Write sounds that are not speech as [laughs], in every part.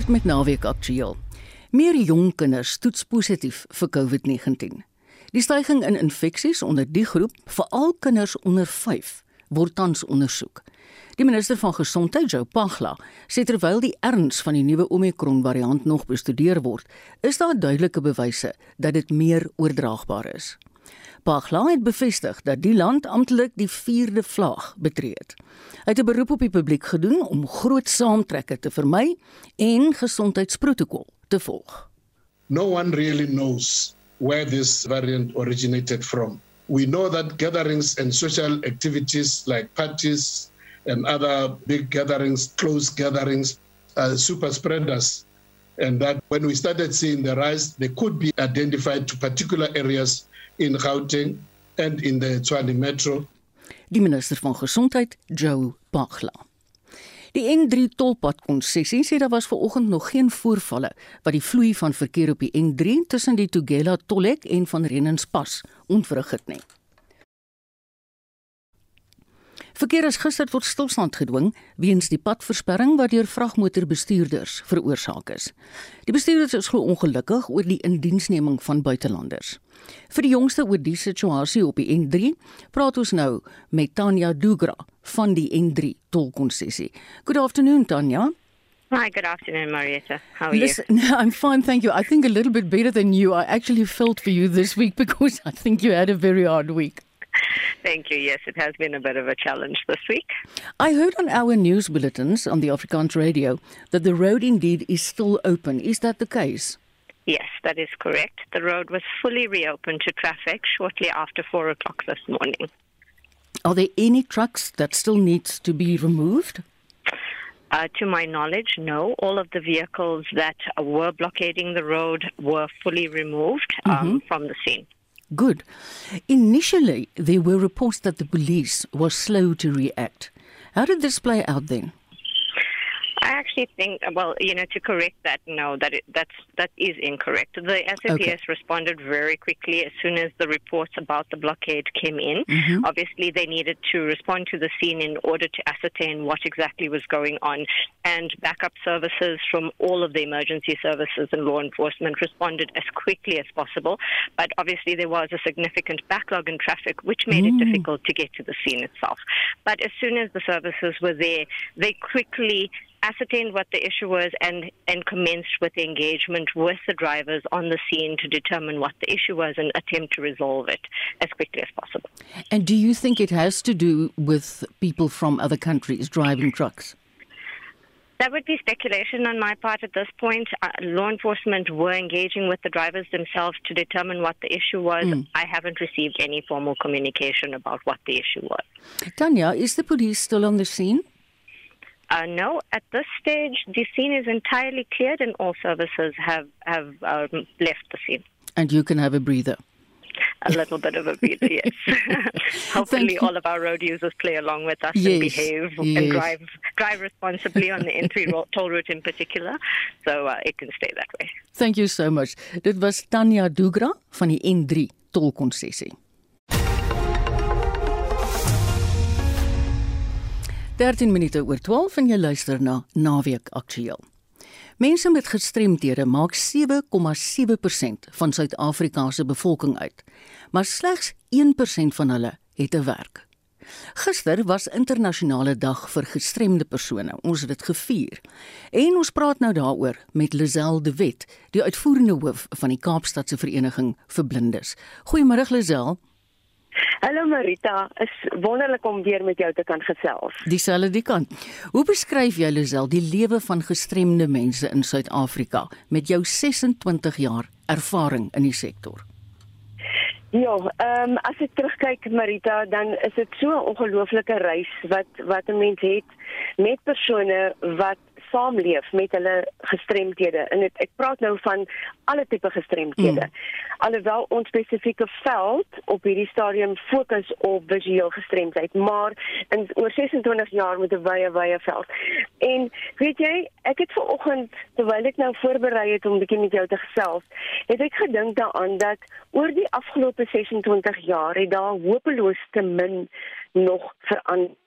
Voort met naweek aktueel. Meer jong kinders toets positief vir COVID-19. Die stygings in infeksies onder die groep, veral kinders onder 5, word tans ondersoek. Die minister van Gesondheid, Joe Pagla, sê terwyl die erns van die nuwe Omicron variant nog bestudeer word, is daar duidelike bewyse dat dit meer oordraagbaar is. Pagla het bevestig dat die land amptelik die 4de vlaag betree het. Hy het 'n beroep op die publiek gedoen om groot saamtrekke te vermy en gesondheidsprotokol te volg. No one really knows where this variant originated from. We know that gatherings and social activities like parties and other big gatherings, close gatherings, are super spreaders. And that when we started seeing the rise, they could be identified to particular areas in Gauteng and in the Tshwane Metro. Die minister van Gesondheid, Joe Pagla. Die N3 tolpad konsessie sê daar was ver oggend nog geen voorvalle wat die vloei van verkeer op die N3 tussen die Tugela tolhek en van Renenspas ontwrig het nie. Verkeer is gister tot stilstand gedwing weens die padversperring wat deur vragmotorbestuurders veroorsaak is. Die bestuurders is glo ongelukkig oor die indiensneming van buitelanders. Vir die jongste oor die situasie op die N3, praat ons nou met Tanya Dugra van die N3 tolkonssessie. Good afternoon Tanya. Hi, good afternoon, Marietta. How are Listen, you? [laughs] No, I'm fine, thank you. I think a little bit better than you. I actually felt for you this week [laughs] because I think you had a very hard week. [laughs] Thank you. Yes, it has been a bit of a challenge this week. I heard on our news bulletins on the Afrikaans radio that the road indeed is still open. Is that the case? Yes, that is correct. The road was fully reopened to traffic shortly after four o'clock this morning. Are there any trucks that still needs to be removed? Uh, to my knowledge, no. All of the vehicles that were blockading the road were fully removed um, mm-hmm. from the scene. Good. Initially, there were reports that the police was slow to react. How did this play out then? I actually think, well, you know, to correct that, no, that it, that's that is incorrect. The SAPS okay. responded very quickly as soon as the reports about the blockade came in. Mm-hmm. Obviously, they needed to respond to the scene in order to ascertain what exactly was going on, and backup services from all of the emergency services and law enforcement responded as quickly as possible. But obviously, there was a significant backlog in traffic, which made mm. it difficult to get to the scene itself. But as soon as the services were there, they quickly ascertained what the issue was and, and commenced with the engagement with the drivers on the scene to determine what the issue was and attempt to resolve it as quickly as possible. And do you think it has to do with people from other countries driving trucks? That would be speculation on my part at this point. Uh, law enforcement were engaging with the drivers themselves to determine what the issue was. Mm. I haven't received any formal communication about what the issue was. Tanya, is the police still on the scene? Uh, no, at this stage, the scene is entirely cleared and all services have, have um, left the scene. And you can have a breather. A little bit of a breather, [laughs] yes. Hopefully, all of our road users play along with us yes, and behave yes. and drive drive responsibly on the N3 toll route in particular, so uh, it can stay that way. Thank you so much. Dit was Tanya Dugra van die N3 tolkonssessie. 13 minute oor 12 en jy luister na Naweek Aktueel. Mense met gestremthede maak 7,7% van Suid-Afrika se bevolking uit, maar slegs 1% van hulle het 'n werk. Gister was internasionale dag vir gestremde persone. Ons het dit gevier. En ons praat nou daaroor met Lisel de Wet, die uitvoerende hoof van die Kaapstadse Vereniging vir Blindes. Goeiemôre Lisel. Hallo Marita, is wonderlik om weer met jou te kan gesels. Dieselfde die kant. Hoe beskryf jy Lisel die lewe van gestremde mense in Suid-Afrika met jou 26 jaar ervaring in die sektor? Ja, ehm um, as ek terugkyk Marita, dan is dit so 'n ongelooflike reis wat wat 'n mens het met persone wat saamleef met hulle gestremdhede en het, ek praat nou van alle tipe gestremdhede. Mm. Alhoewel ons spesifieke veld op hierdie stadium fokus op visueel gestremdheid, maar in oor 26 jaar met 'n wye wye veld. En weet jy, ek het ver oggend terwyl ek nou voorberei het om 'n bietjie met jou te gesels, het ek gedink daaraan dat oor die afgelope 26 jaar het daar hopeloos te min nog verander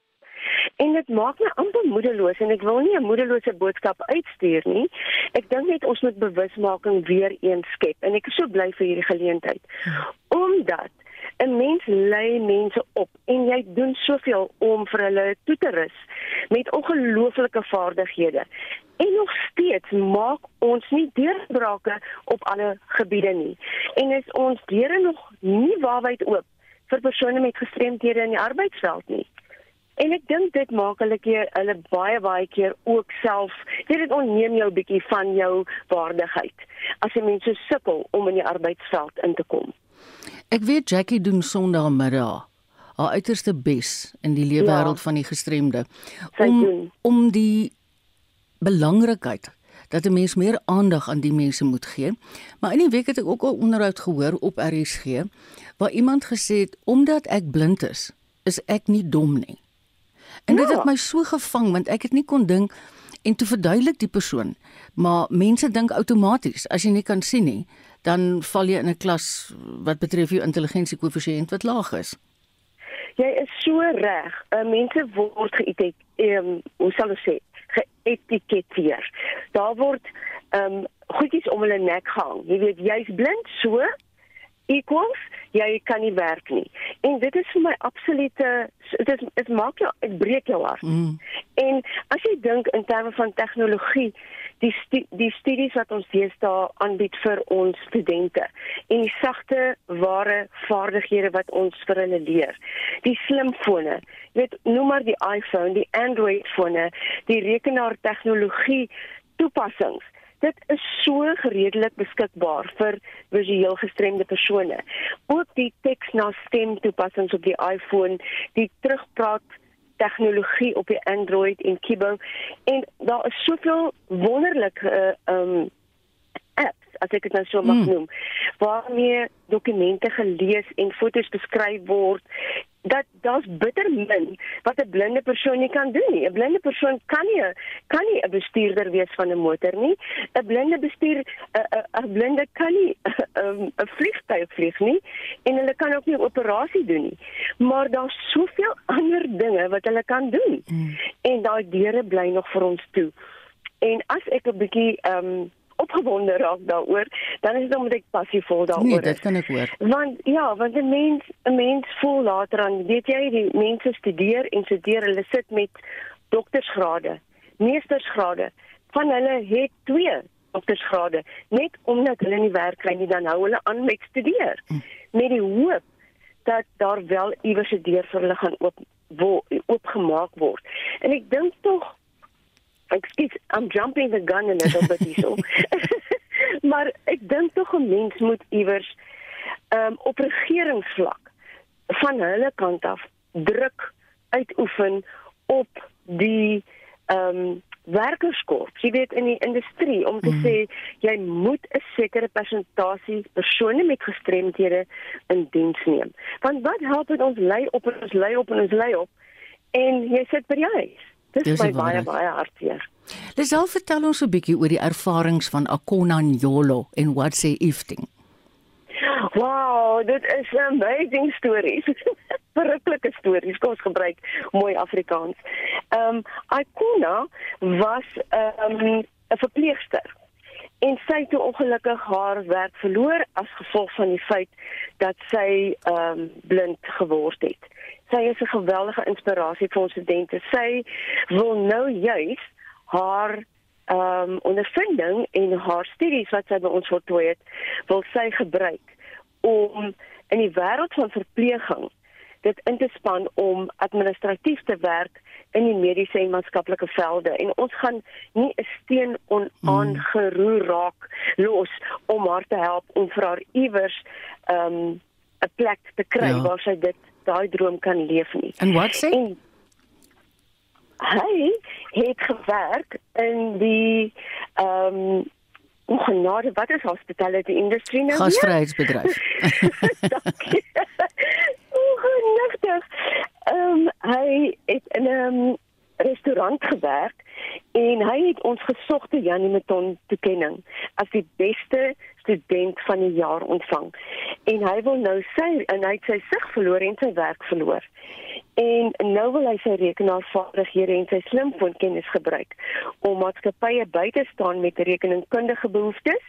En dit maak my amper moedeloos en ek wil nie 'n moedelose boodskap uitstuur nie. Ek dink net ons moet bewusmaking weer eens skep en ek is so bly vir hierdie geleentheid. Omdat 'n mens lei mense op en jy doen soveel om vir hulle toe te rus met ongelooflike vaardighede. En nog steeds maak ons nie deurbrake op alle gebiede nie. En is ons deure nog nie waarwyd oop vir persone met gestremthede in die arbeidsveld nie. En ek dink dit maak hulle keer hulle baie baie keer ook self, jy dit onneem jou bietjie van jou waardigheid as jy mense sukkel om in die arbeidsveld in te kom. Ek weet Jackie doen Sondagmiddag haar uiterste bes in die leefwêreld ja. van die gestremde om om die belangrikheid dat 'n mens meer aandag aan die mense moet gee. Maar in die week het ek ook 'n onderhoud gehoor op RSG waar iemand gesê het omdat ek blind is, is ek nie dom nie. En dit ja. het my so gevang want ek het nie kon dink en toe verduidelik die persoon, maar mense dink outomaties as jy nie kan sien nie, dan val jy in 'n klas wat betref jou intelligensiekoëffisiënt wat laag is. Jy is so reg. Uh, mense word geïtek, um, hoe sal ek sê, geetiketeer. Daar word ehm um, goedjies om hulle nek gehang. Jy weet jy's blind so equals jy kan nie werk nie. En dit is vir my absolute dit is dit maak jou dit breek jou hart. Mm. En as jy dink in terme van tegnologie, die stu die studies wat ons deesdae aanbied vir ons studente en die sagte ware vaardighede wat ons vir hulle leer. Die slimfone, jy weet noem maar die iPhone, die Android fone, die rekenaar tegnologie toepassings dit is so redelik beskikbaar vir visueel gestremde persone. Ook die teks na stem toepassings op die iPhone, die terugpraat tegnologie op die Android en Kibo en daar is soveel wonderlike uh, um apps as ek dit nou so mag mm. noem waarmee dokumente gelees en fotos beskryf word dat daar's bitter min wat 'n blinde persoon nie kan doen nie. 'n Blinde persoon kan nie kan nie 'n bestuurder wees van 'n motor nie. 'n Blinde bestuur 'n 'n blinde kan nie 'n [laughs] 'n vliegtuig vlieg nie en hulle kan ook nie 'n operasie doen nie. Maar daar's soveel [laughs] ander dinge wat hulle kan doen. Hmm. En daai deure bly nog vir ons toe. En as ek 'n bietjie ehm um, opgewonde raak daaroor, dan is dit omdat ek passievol daaroor nee, is. Nee, dit kan ek hoor. Want ja, want 'n mens 'n mens voel later aan, weet jy, die mense studeer en studeer, hulle sit met doktorsgrade, meestersgrade. Van hulle het twee doktorsgrade net omdat hulle nie werk kry nie, dan hou hulle aan met studeer. Hm. Met die hoop dat daar wel iewers 'n deur vir hulle gaan oop oopgemaak word. En ek dink tog excuse I'm jumping the gun a little bit hierso. maar ek dink tog 'n mens moet iewers um, op regeringsvlak van hulle kant af druk uitoefen op die ehm um, werkerskorps. Jy weet in die industrie om te mm. sê jy moet 'n sekere persentasie persone met gestremdhede in diens neem. Want wat help dit ons lei op en ons lei op en ons lei op en jy sit by die huis? Dis baie baie baie hartseer. Lisel vertel ons 'n bietjie oor die ervarings van Akona Njolo en what say ifting. Wow, dit is 'n amazing stories. [laughs] Verruklike stories. Kom ons gebruik mooi Afrikaans. Ehm um, Akona was ehm um, 'n verpleegster en sy het ongelukkig haar werk verloor as gevolg van die feit dat sy ehm um, blind geword het sy is 'n geweldige inspirasie vir ons studente. Sy wil nou juis haar ehm um, ondervinding en haar studies wat sy by ons voltooi het, wil sy gebruik om in die wêreld van verpleging dit in te span om administratief te werk in die mediese en maatskaplike velde en ons gaan nie 'n steen onaangeroer raak los om haar te help om vir haar iewers ehm um, 'n plek te kry ja. waar sy dit daai droom kan leef nie. En wat sê? En hy het gewerk in die ehm um, genade wat is hospitality industry nou? Gasvryheidsbedryf. [laughs] Dankie. [laughs] Genigtig. Ehm um, hy het in 'n um, restaurant gewerk en hy het ons gesogte Janie Meton toekenning as die beste student van die jaar ontvang. En hy wil nou sy en hy het sy sig verloor en sy werk verloor. En nou wil hy sy rekenaarvaardighede en sy slimfoonkennis gebruik om maatskappye by te staan met rekeningkundige behoeftes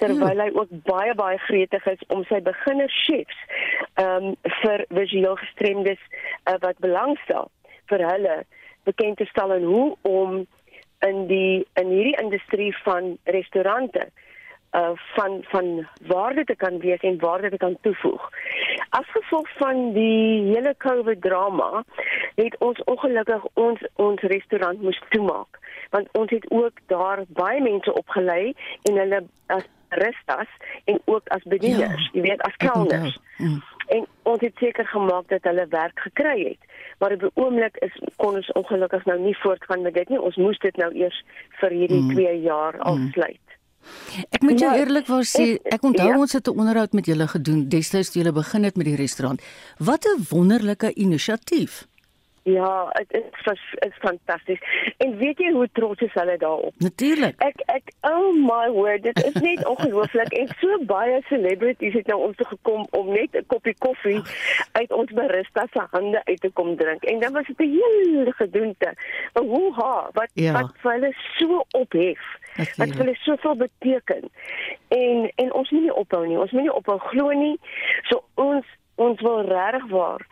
terwyl hy ook baie baie gretig is om sy beginner chefs um vir visueel gestremdes uh, wat belangstel vir hulle bekend te stel en hoe om in die in hierdie industrie van restaurante uh van van waarde te kan wees en waarde te kan toevoeg. As gevolg van die hele COVID drama het ons ongelukkig ons ons restaurant moes toemaak want ons het ook daar baie mense opgelei en hulle as restas en ook as bedieners, ja, jy weet as kelners. Mm. En ons het seker gemaak dat hulle werk gekry het. Maar op die oomblik is kon ons ongelukkig nou nie voortgaan met dit nie. Ons moes dit nou eers vir hierdie 2 mm. jaar mm. afsluit. Mm. Ek moet jou ja, eerlikwaar sê, ek onthou ja. ons het 'n onderhoud met julle gedoen destyds toe julle begin het met die restaurant. Wat 'n wonderlike inisiatief. Ja, dit is is fantasties. En weet jy hoe trots is hulle daarop? Natuurlik. Ek ek oh my word, dit is net [laughs] ongelooflik en so baie celebrities het nou ons toe gekom om net 'n koppie koffie uit ons barista se hande uit te kom drink. En dan was dit 'n hele gedoente. Maar hoe ha, wat ja. wat vir hulle so ophef. Dit wil soveel beteken. En en ons moet nie ophou nie. Ons moet nie ophou glo nie. So ons ons wil regtig waar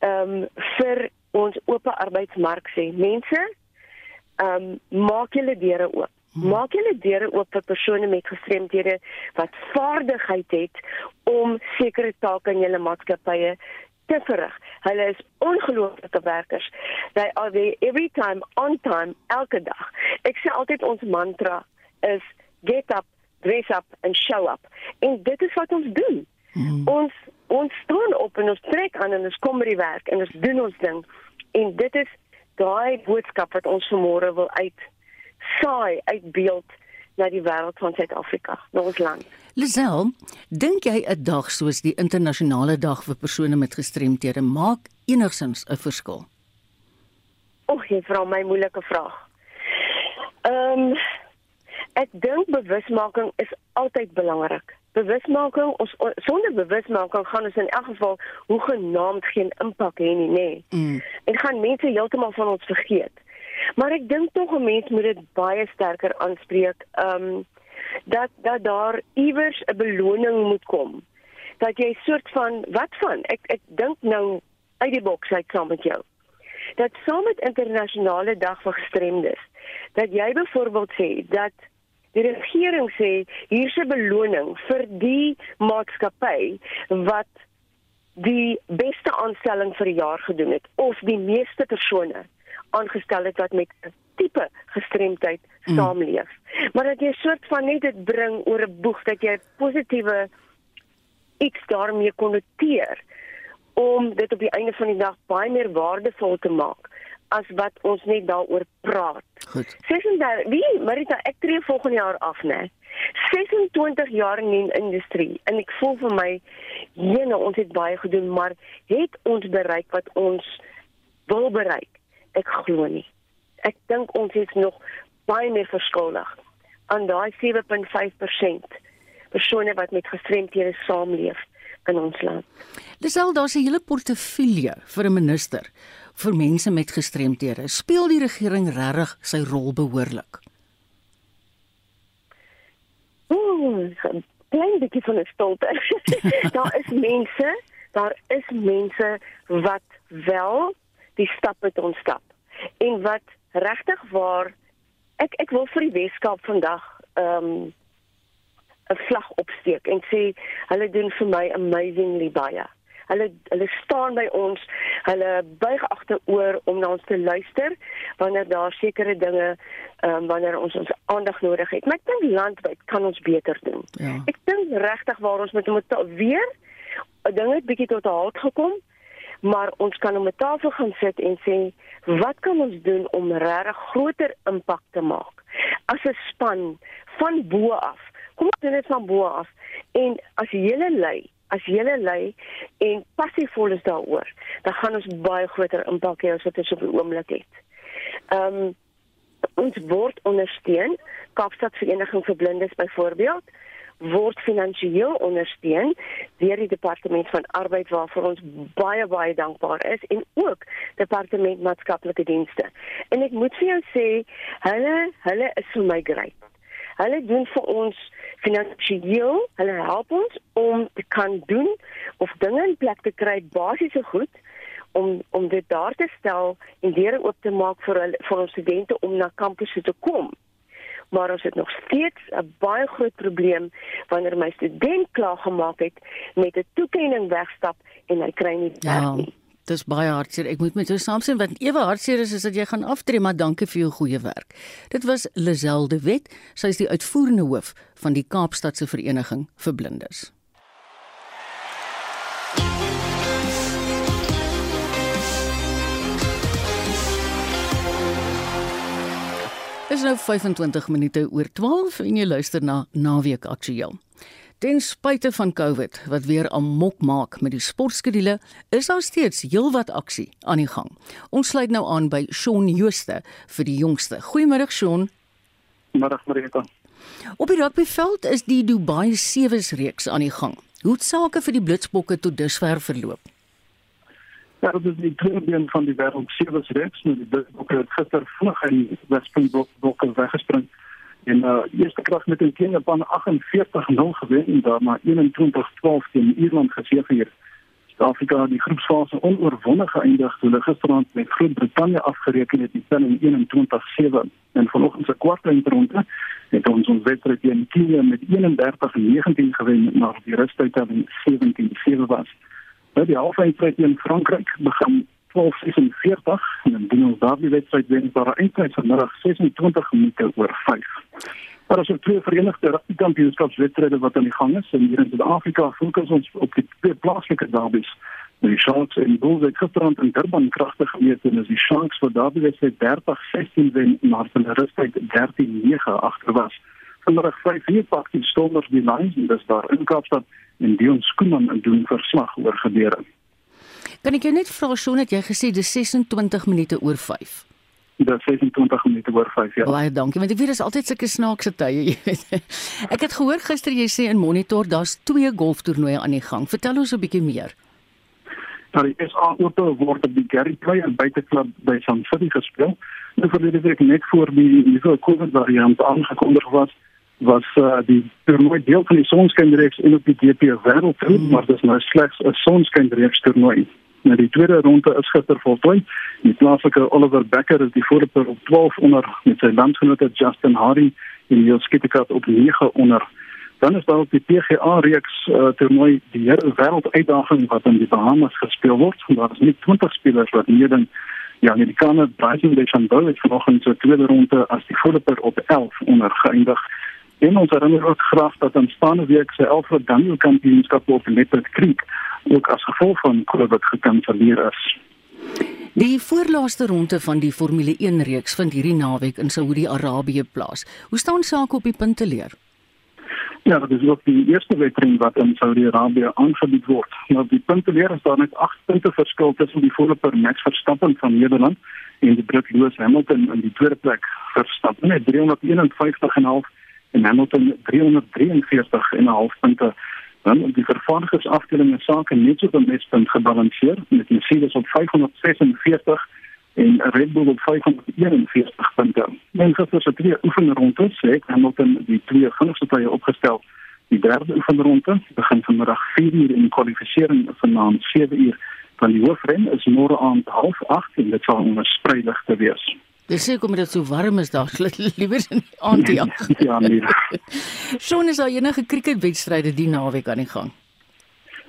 ehm um, vir ons oop arbeidsmark sê mense ehm um, maak julle deure oop. Hmm. Maak julle deure oop vir persone met gestremdhede wat vaardigheid het om sekere take in julle maatskappye te verrig. Hulle is ongelooflike werkers. They are there every time on time elke dag. Ek sê altyd ons mantra is get up, dress up and show up. En dit is wat ons doen. Hmm. Ons ons staan op en ons trek aan en ons kom by die werk en ons doen ons ding. En dit is daai boodskap wat ons vanmôre wil uit saai, uitbeeld na die wêreld van Suid-Afrika, na ons land. Lisel, dink jy 'n dag soos die internasionale dag vir persone met gestremthede maak enigsins 'n verskil? Och, jy vra my moeilike vraag. Ehm um, ek dink bewusmaking is altyd belangrik. Bewusmaking, ons sonder bewusmaking gaan ons in elk geval hoe genaamd geen impak hê nie, nê. Mm. En gaan mense heeltemal van ons vergeet. Maar ek dink tog 'n mens moet dit baie sterker aanspreek. Ehm um, dat dat daar iewers 'n beloning moet kom. Dat jy soort van wat van ek ek dink nou uit die boks uit saam met jou. Dat saam met internasionale dag vir gestremdes dat jy byvoorbeeld sê dat die regering sê hier's 'n beloning vir die maatskappy wat die beste aanstelling vir die jaar gedoen het of die meeste persone aangestel het wat met 'n tipe gestremdheid mm. saamleef. Maar dat jy 'n soort van net dit bring oor 'n boeg dat jy positiewe iets daarmee konnoteer om dit op die einde van die dag baie meer waardevol te maak as wat ons net daaroor praat. Goed. 36 wie Marita ek tree volgende jaar af nê. 26 jaar in die industrie en ek voel vir my jene ons het baie gedoen maar het ons bereik wat ons wil bereik? Ek glo nie. Ek dink ons is nog baie meer verskuldig aan daai 7.5% persone wat met gestremthede saamleef in ons land. Dis al daar's 'n hele portefeulje vir 'n minister vir mense met gestremthede. Speel die regering regtig sy rol behoorlik? Ooh, klein bietjie van 'n stilte. [laughs] daar is mense, daar is mense wat wel die stappe te ontstap en wat regtig waar ek ek wil vir die Weskaap vandag ehm um, 'n vlag opsteek en sê hulle doen vir my amazingly baie. Hulle hulle staan by ons. Hulle buig agteroor om na ons te luister wanneer daar sekere dinge um, wanneer ons ons aandag nodig het. Maar ek dink landwyd kan ons beter doen. Ja. Ek dink regtig waar ons met moet weer 'n ding het bietjie tot 'n halt gekom maar ons kan om 'n tafel gaan sit en sê wat kan ons doen om regtig groter impak te maak as 'n span van bo af kom ons doen dit van bo af en as jy lê as jy lê en passiefvol is daaroor dan gaan ons baie groter impak hê as wat ons op die oomblik het ehm um, ons word ondersteun Kaapstad Vereniging vir Blindes byvoorbeeld word finansiëel ondersteun deur die departement van arbeid waarvoor ons baie baie dankbaar is en ook departement maatskaplike dienste. En ek moet vir jou sê, hulle hulle is vir my great. Hulle doen vir ons finansiëel, hulle help ons om te kan doen of dinge in plek te kry basiese goed om om dit daar te stel en deure oop te maak vir hulle vir ons studente om na kampusse te kom maar ons het nog steeds 'n baie groot probleem wanneer my student klaar gemaak het met 'n toekenning wegstap en hy kry nie werk ja. Dis baie hartseer. Ek moet met jou saamstem want ewe hartseer is is dat jy gaan aftree, maar dankie vir jou goeie werk. Dit was Lazelde Wet. Sy is die uitvoerende hoof van die Kaapstadse Vereniging vir Blindes. is nou 25 minute oor 12 en jy luister na Naweek Aktueel. Ten spyte van COVID wat weer amok maak met die sportskedule, is daar steeds heelwat aksie aan die gang. Ons sluit nou aan by Shaun Jooste vir die jongste. Goeiemôre Shaun. Middag Marita. Op die rugbyveld is die Dubai Sevens reeks aan die gang. Hoe het sake vir die Blitsbokke tot dusver verloop? Ja, dat is die been van die wereld Sevens reeks. Nou, die bokken het gister vlug in Westpuntbokken weggespring. En uh, eerste kracht met een keer van 48-0 gewin en daarna 21-12 in Ierland gezegeerd. Zuid-Afrika die groepsfase onoorwonnen geëindigd toen de gisteravond met Groot-Brittannië afgerekend het die pen 21-7. En vanochtend zijn kwart eindronde het ons ons wedstrijd in Kenia met 31-19 gewin, maar die rusttijdtelling 17-7 was. Nou die halfeindstryd in Frankryk begin 12:46 en dan doen ons daardie wedstryd wen vir 'n eindtyd van middag 26 minute oor 5. Maar as ons twee verenigde kampioenskapswedstryde wat aan die gang is in hier in Suid-Afrika, fokus ons op die twee plaaslike derbies. Die Sharks en Bulls het gisterand in Durban kragtig gemeet en as die Sharks vir daardie wedstryd 30-16 wen na 'n rustyd 13-9 agter was. Vanmiddag 5:00 pak die Stormers die Lions en dis daar in Kaapstad en Dion Skooman doen verslag oor gebeure. Kan ek jou net vra so net jy gesê dis 26 minute oor 5. Dis 26 minute oor 5 ja. Baie dankie want ek weet dis altyd sulke snaakse tye. ek het gehoor gister jy sê in Monitor daar's twee golftoernooie aan die gang. Vertel ons 'n bietjie meer. Daar is SA Open word op die Gary Play en buiteklub by San City gespeel. Nou verlede week net voor die nuwe COVID variant aangekondig was was uh, die toernooi deel van die sonskynreeks en op die DP wêreldtoer, mm. maar dit is nou slegs 'n sonskynreeks toernooi. Nou die tweede ronde is gister voltooi. Die plaaslike Oliver Becker is die voorloper op 12 onder met sy landgenoot Justin Hardy en Niels Kittekat op 9 onder. Dan is daar op die PGA reeks uh, toernooi die hele wêrelduitdaging wat in die Bahamas gespeel word. Daar is net 20 spelers wat meedoen. Ja, die Amerikaner Bryson DeChambeau het vanoggend sy tweede ronde as die voorloper op 11 onder geëindig. En ons herinner ook graag dat aanstaande week se Alfred Daniel kampioenskap op Leopard Creek ook as gevolg van COVID gekanselleer is. Die voorlaaste ronde van die Formule 1 reeks vind hierdie naweek in Saudi-Arabië plaas. Hoe staan sake op die punteleer? Ja, dit is ook die eerste wedren wat in Saudi-Arabië aangebied word. Nou die punteleer is daar net 8 punte verskil tussen die voorloper Max Verstappen van Nederland en die Brit Lewis Hamilton in die tweede plek. Verstappen het 351,5 en Hamilton 343 en 'n half punte. Dan op die vervaardigersafdeling is sake net so op mespunt gebalanseer met Mercedes op 546 en Red Bull op 541 punte. Men gister se twee oefenrondes het Hamilton die twee vinnigste tye opgestel. Die derde oefenronde begin vanmiddag 4 uur en die kwalifikasie vanaand 7 uur. Van die hoofren is môre aand 08:30 en dit sal onderspreidig te wees. Dis sê kom dit so warm is daar [laughs] liewer in die aand ja. [laughs] ja nee. [laughs] Schon is daar enige cricketwedstryde die naweek aan die gang.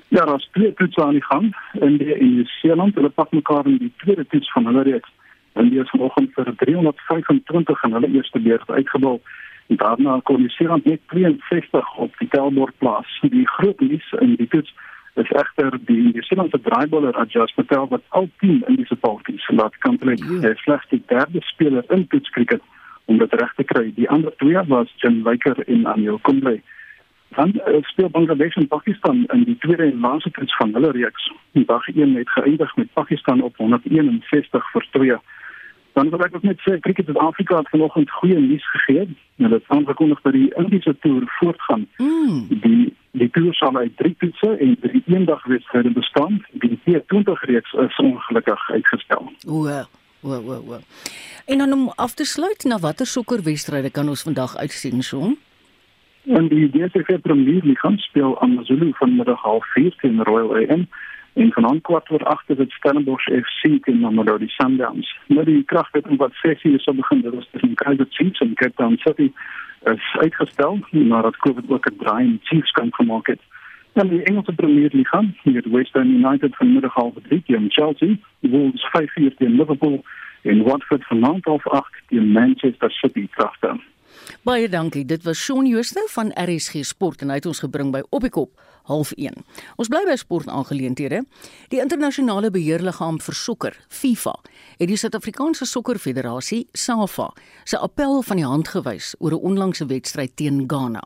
Ja, daar's twee toetse aan die gang in die in die Seeland. Hulle pak mekaar in die tweede toets van hulle reeks. En die is vanoggend vir 325 in hulle eerste beurt uitgebal. En daarna kom die Seeland net 62 op die tellbord plaas. Die groot nuus in die toets is egter die Nieu-Seelandse draaibowler Ajaz Patel wat al 10 in die sepaltjies laat kan plek. Hy is slegs die derde speler in toetskriket om dit reg te kry. Die ander twee was Jim Laker en Anil Kumble. Dan uh, speel Bangladesh en Pakistan in die tweede en laaste toets van hulle reeks. Die dag 1 het geëindig met Pakistan op 161 vir 2. Dan wil ek ook net sê Cricket Suid-Afrika het vanoggend goeie nuus gegee. Hulle het aangekondig dat die Indiese toer voortgaan. Mm. Die die toer sal uit drie toetse en drie eendagwedstryde bestaan. Die T20 reeks is ongelukkig uitgestel. O, o, o, o. En dan om af te sluit, na watter sokkerwedstryde kan ons vandag uitsien, Shaun? En die DSV Premier League speel aan Zulu vanmiddag half 4 teen Royal AM. En vanaand kwart oor 8 is dit Stellenbosch FC teen Mamelodi Sundowns. Nou die kragwedstryd wat 6 uur sal begin, dit is tussen Kaizer Chiefs en Cape Town City is uitgestel nadat COVID ook 'n draai in Chiefs kan gemaak het. Dan die Engelse Premier League, hier West Ham United vanmiddag half 3 teen Chelsea, Wolves 5 uur teen Liverpool en Watford vanaand half 8 teen Manchester City kragte. Baie dankie. Dit was Shaun Jooste van RSG Sport en hy het ons gebring by Op die Kop half 1. Ons bly by sport aangeleenthede. Die internasionale beheerliggaam vir sokker, FIFA, het die Suid-Afrikaanse Sokkerfederasie, SAFA, se appel van die hand gewys oor 'n onlangse wedstryd teen Ghana.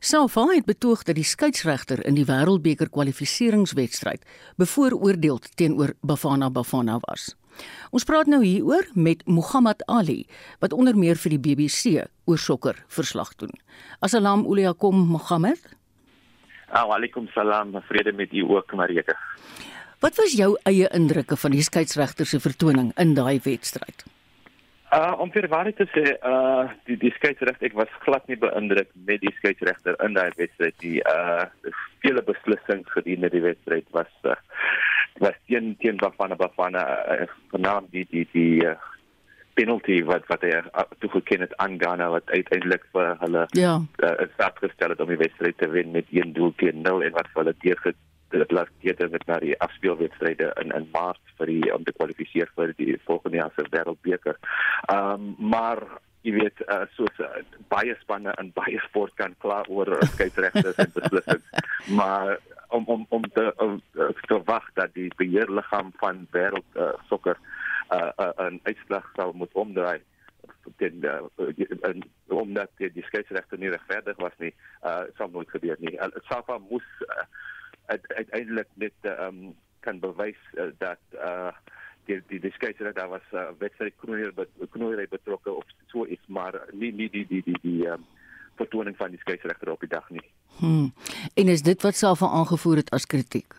SAFA het betoog dat die skeieregter in die Wêreldbeker kwalifikasiewedstryd bevooroordeel teenoor Bafana Bafana was. Ons praat nou hieroor met Muhammad Ali wat onder meer vir die BBC oor sokker verslag doen. Assalamu alaykum Muhammad. Alaykum salam, vrede met u ook Marika. Wat was jou eie indrukke van die skeieregter se vertoning in daai wedstryd? Uh om vir waarheid te sê, uh die die skeieregter ek was glad nie beïndruk met die skeieregter in daai wedstryd. Die uh vele beslissings gedurende die wedstryd was uh, was teen teen Bafana Bafana uh, vanaand die die die uh, penalty wat wat hy toegeken het aan Ghana wat uiteindelik vir hulle ja uh, staat gestel het om die wedstryd te wen met 1 doel teen 0 en wat vir hulle teëge dit laat teer met na die afspeelwedstryde in in Maart vir die om te kwalifiseer vir die volgende jaar se wêreldbeker. Ehm um, maar jy weet uh, soos uh, baie spanne in baie sport kan kla oor skeieregters en beslissings [laughs] maar om om om te om, uh, te wag dat die beheerliggaam van wêreld uh, sokker 'n uh, uh, 'n uitslag sou moet omdraai ten uh, omdat die, die skeieregter nie regverdig was nie uh, sou nooit gebeur nie. Uh, Safa moes uh, uiteindelik net uh, um, kan bewys uh, dat uh, die die die skeieregter daar was uh, wedstryd knoeier knoeier betrokke of so iets maar nie nie die die die die um, vertoning van die skeieregter op die dag nie. Hmm. En is dit wat self aangevoer het as kritiek?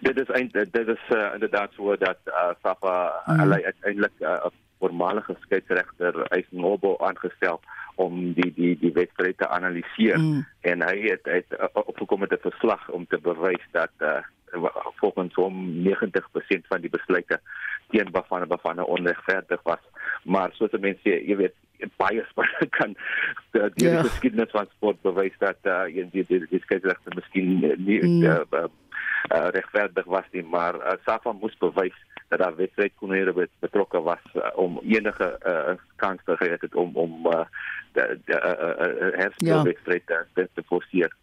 Dit is eind, dit is uh, inderdaad so dat uh, Safa hmm. hulle uiteindelik 'n uh, voormalige skeieregter Eisnobo aangestel om die die die wedstryd te analiseer mm. en hy het, het opgekom met 'n verslag om te bewys dat uh, volgens hom 90% van die besluite teen Bafana Bafana onregverdig was. Maar soos mense sê, jy weet, baie spanne kan die, die yeah. Ja. geskiedenis van sport bewys dat uh, jy die die die skeieregter miskien nie mm. uh, uh, uh, regverdig was nie, maar uh, Safa moes bewys dat daar wedstryd kon hier betrokke was uh, om enige uh, kans te gee het om om uh, die uh, uh, herspelwedstryd ja. te, te forceer.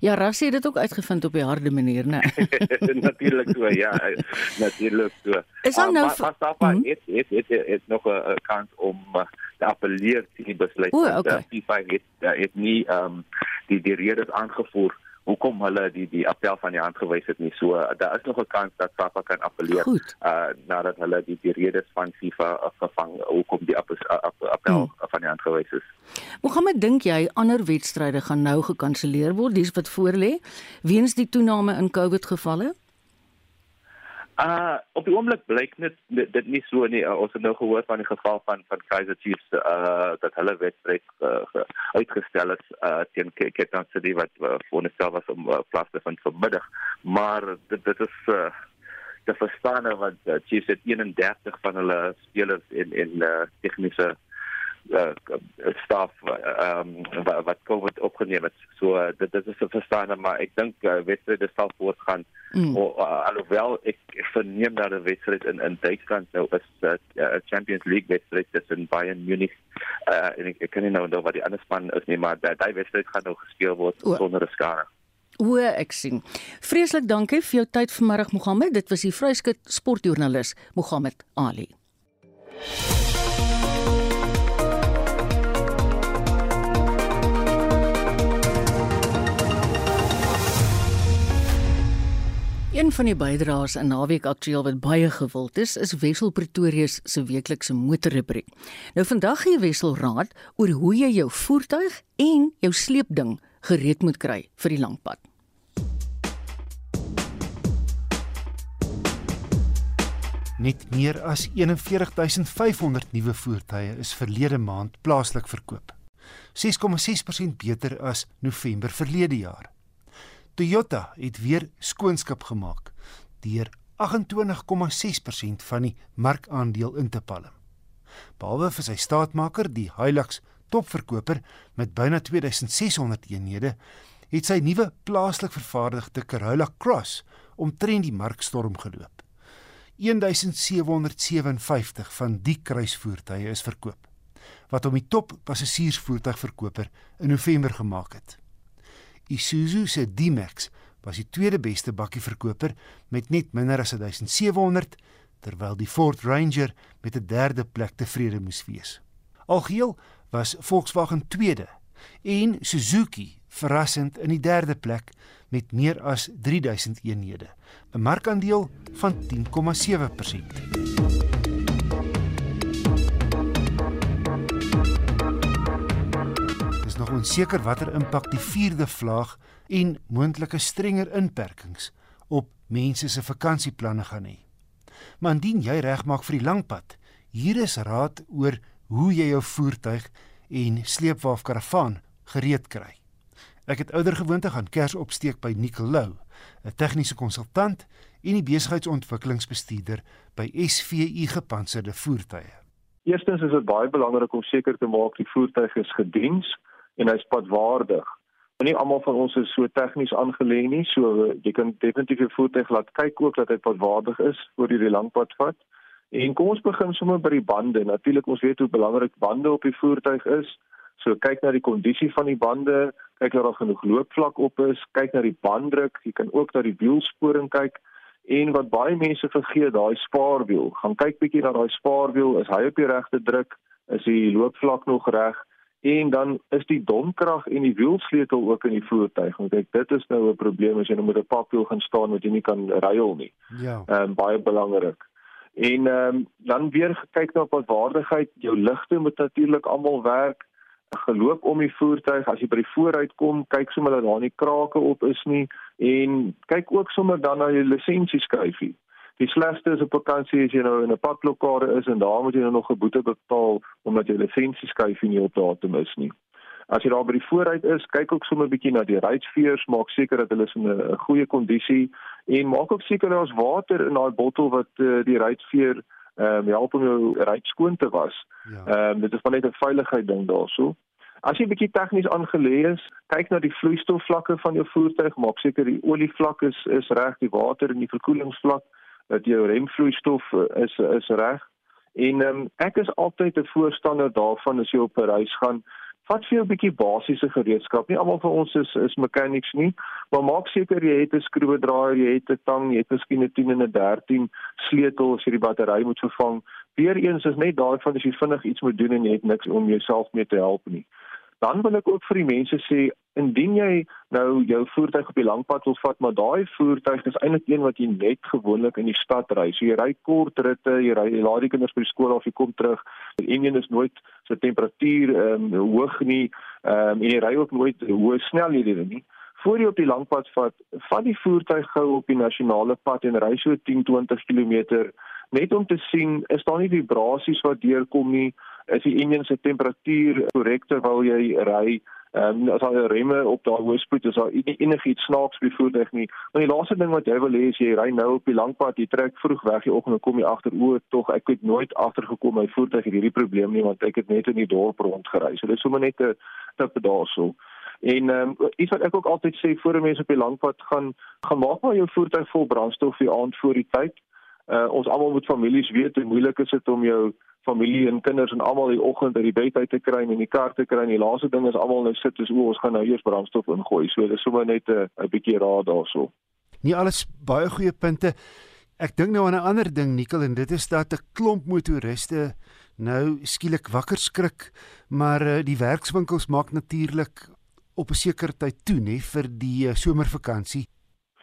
Ja, Rassie het dit ook uitgevind op 'n harde manier, né? [laughs] natuurlik so, ja, natuurlik so. Is dan nou maar Safa mm -hmm. het, het, het, het, nog 'n kans om uh, te appeleer teen die besluit. O, okay. Die FIFA het het nie ehm um, die die redes aangevoer hoekom hulle die die appel van die hand gewys het nie. So daar is nog 'n kans dat SAPA kan appeleer Goed. uh nadat hulle die die redes van FIFA afgevang hoekom die appel, appel hmm. van die hand gewys is. Mohammed dink jy ander wedstryde gaan nou gekanselleer word dis wat voorlê weens die toename in COVID gevalle? Uh op die oomblik blyk net dit nie so nie. Uh, ons het nou gehoor van die geval van van Kaizer Chiefs uh dat hulle wedstryd uh, uitgestel is uh teen Cape City wat uh, voorstel was om uh, plaas te vind vanmiddag. Maar dit dit is uh te verstaan wat uh, Chiefs het 31 van hulle spelers en en uh, tegniese uh, staf ehm um, wat, wat COVID opgeneem het. So uh, dit, dit is te verstaan maar ek dink uh, wedstryde sal voortgaan. Mm. O, uh, alhoewel ek verneem dat die wedstryd in in Duitsland nou is 'n uh, Champions League wedstryd tussen Bayern Munich uh, en ek, ek kan nie nou onthou wat die ander span is nie maar daai wedstryd gaan nou gespeel word sonder 'n skare. O, ek sien. Vreeslik dankie vir jou tyd vanmiddag Mohammed. Dit was die vryskut sportjoernalis Mohammed Ali. Een van die bydraes in Naweek Aktueel wat baie gewild is, is Wessel Pretoria se weeklikse motorrubriek. Nou vandag gee Wessel raad oor hoe jy jou voertuig en jou sleepding gereed moet kry vir die lang pad. Net meer as 41500 nuwe voertuie is verlede maand plaaslik verkoop. 6,6% beter as November verlede jaar. Toyota het weer skoonskip gemaak deur 28,6% van die markandeel in te palm. Behalwe vir sy staatmaker, die Hilux topverkoper met byna 2600 eenhede, het sy nuwe plaaslik vervaardigde Corolla Cross omtrent die markstorm geloop. 1757 van die kruisvoertuie is verkoop wat hom die top passasiersvoertuigverkoper in November gemaak het. Isuzu se D-Max was die tweede beste bakkieverkoper met net minder as 1700 terwyl die Ford Ranger met 'n derde plek tevrede moes wees. Algeheel was Volkswagen tweede en Suzuki verrassend in die derde plek met meer as 3000 eenhede, 'n markandeel van 10,7%. Nog onseker watter impak die vierde vlaag en moontlike strenger inperkings op mense se vakansieplanne gaan hê. Maar indien jy regmaak vir die langpad, hier is raad oor hoe jy jou voertuig en sleepwa of karavaan gereed kry. Ek het ouer gewoonte gaan kers opsteek by Nicolou, 'n tegniese konsultant en die besigheidsontwikkelingsbestuurder by SVU gepantserde voertuie. Eerstens is dit baie belangrik om seker te maak die voertuig is gediens en hy's padwaardig. En nie almal van ons is so tegnies aangelê nie, so jy kan definitief jou voertuig laat kyk ook dat hy padwaardig is voor jy die lang pad vat. En kom ons begin sommer by die bande. Natuurlik ons weet hoe belangrik bande op die voertuig is. So kyk na die kondisie van die bande, kyk of daar genoeg loopvlak op is, kyk na die banddruk, jy kan ook na die wielsporing kyk. En wat baie mense vergeet, daai spaarwiel. Gaan kyk bietjie na daai spaarwiel, is hy op die regte druk? Is die loopvlak nog reg? En dan is die domkrag en die wielsleutel ook in die voertuig. Want ek dit is nou 'n probleem as jy nou met 'n papwiel gaan staan wat jy nie kan ruil nie. Ja. Ehm um, baie belangrik. En ehm um, dan weer kyk na wat waardigheid, jou ligte moet natuurlik almal werk geloop om die voertuig as jy by die vooruit kom kyk sommer dat daar nie krake op is nie en kyk ook sommer dan na jou lisensieskyfie die slegste is op vakansie as jy nou in 'n padblokkade is en daar moet jy nou nog 'n boete betaal omdat jou lisensieskyfie nie op datum is nie as jy daar by die vooruit is kyk ook sommer bietjie na die ruitveers maak seker dat hulle in 'n goeie kondisie en maak ook seker daar's water in daai bottel wat uh, die ruitveer ehm um, help om jou ry skoon te was. Ja. Ehm ja. um, dit is maar net 'n veiligheid ding daarso. As jy bietjie tegnies aangelê is, kyk na die vloeistofvlakke van jou voertuig, maak seker die olievlak is is reg, die water en die verkoelingsvlak, dat jou remvloeistof eh, is is reg. En um, ek is altyd 'n voorstander daarvan as jy op 'n reis gaan, vat vir jou 'n bietjie basiese gereedskap. Nie almal van ons is is mechanics nie, maar maak seker jy het 'n skroewedraaier, jy het 'n tang, jy het miskien 'n 10 en 'n 13 sleutel as jy die battery moet vervang. Weereens is net daai van as jy vinnig iets moet doen en jy het niks om jouself mee te help nie. Dan wil ek ook vir die mense sê, indien jy nou jou voertuig op die langpad wil vat, maar daai voertuig is eintlik een wat jy net gewoonlik in die stad ry. So jy ry kort ritte, jy ry jy laat die kinders by die skool af, jy kom terug. Die enjin is nooit so temperatuur ehm um, hoog nie. Ehm um, en jy ry ook nooit hoë snelhede nie. Voor jy op die langpad vat, vat die voertuig gou op die nasionale pad en ry so 10-20 km net om te sien is daar nie vibrasies wat deurkom nie is die enjin se temperatuur korrek terwyl jy ry Ehm um, as al remme op daai hoë spoed is daar enigiets snaaks by voertuig nie. Maar die laaste ding wat jy wil hê is jy ry nou op die lang pad, jy trek vroeg weg die oggend en kom jy agter o, tog ek het nooit agtergekom my voertuig het hierdie probleem nie want ek het net in die dorp rondgery. So dit is sommer net 'n tip daarso. En ehm um, iets wat ek ook altyd sê voor mense op die lang pad gaan, gaan maak maar jou voertuig vol brandstof die aand voor die tyd. Uh, ons almal moet families weet hoe moeilik is dit om jou familie en kinders en almal die oggend uit die bed uit te kry en in die kar te kry en die laaste ding is almal nou sit is o ons gaan nou eers brandstof ingooi so dis sommer net 'n 'n bietjie raad daarso. Nie alles baie goeie punte. Ek dink nou aan 'n ander ding Nikkel en dit is dat 'n klomp motoriste nou skielik wakker skrik maar uh, die werkswinkels maak natuurlik op 'n sekere tyd toe nê vir die uh, somervakansie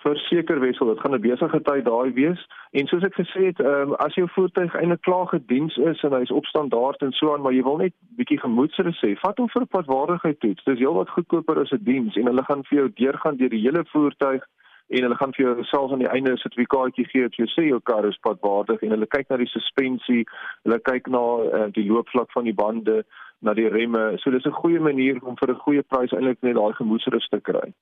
Verseker wissel, dit gaan 'n besige tyd daai wees. En soos ek gesê het, um, as jou voertuig eintlik klaar gediens is en hy's op standaard en so aan, maar jy wil net bietjie gemoedsrus hê, vat hom vir 'n padwaardigheid toets. Dis heelwat goedkoper as 'n diens en hulle gaan vir jou deurgaan deur die hele voertuig en hulle gaan vir jou selfs aan die einde 'n sertifikaatjie gee wat jy sê jou kar is padwaardig en hulle kyk na die suspensie, hulle kyk na uh, die loopvlak van die bande, na die remme. So dis 'n goeie manier om vir 'n goeie prys eintlik net daai gemoedsrus te kry.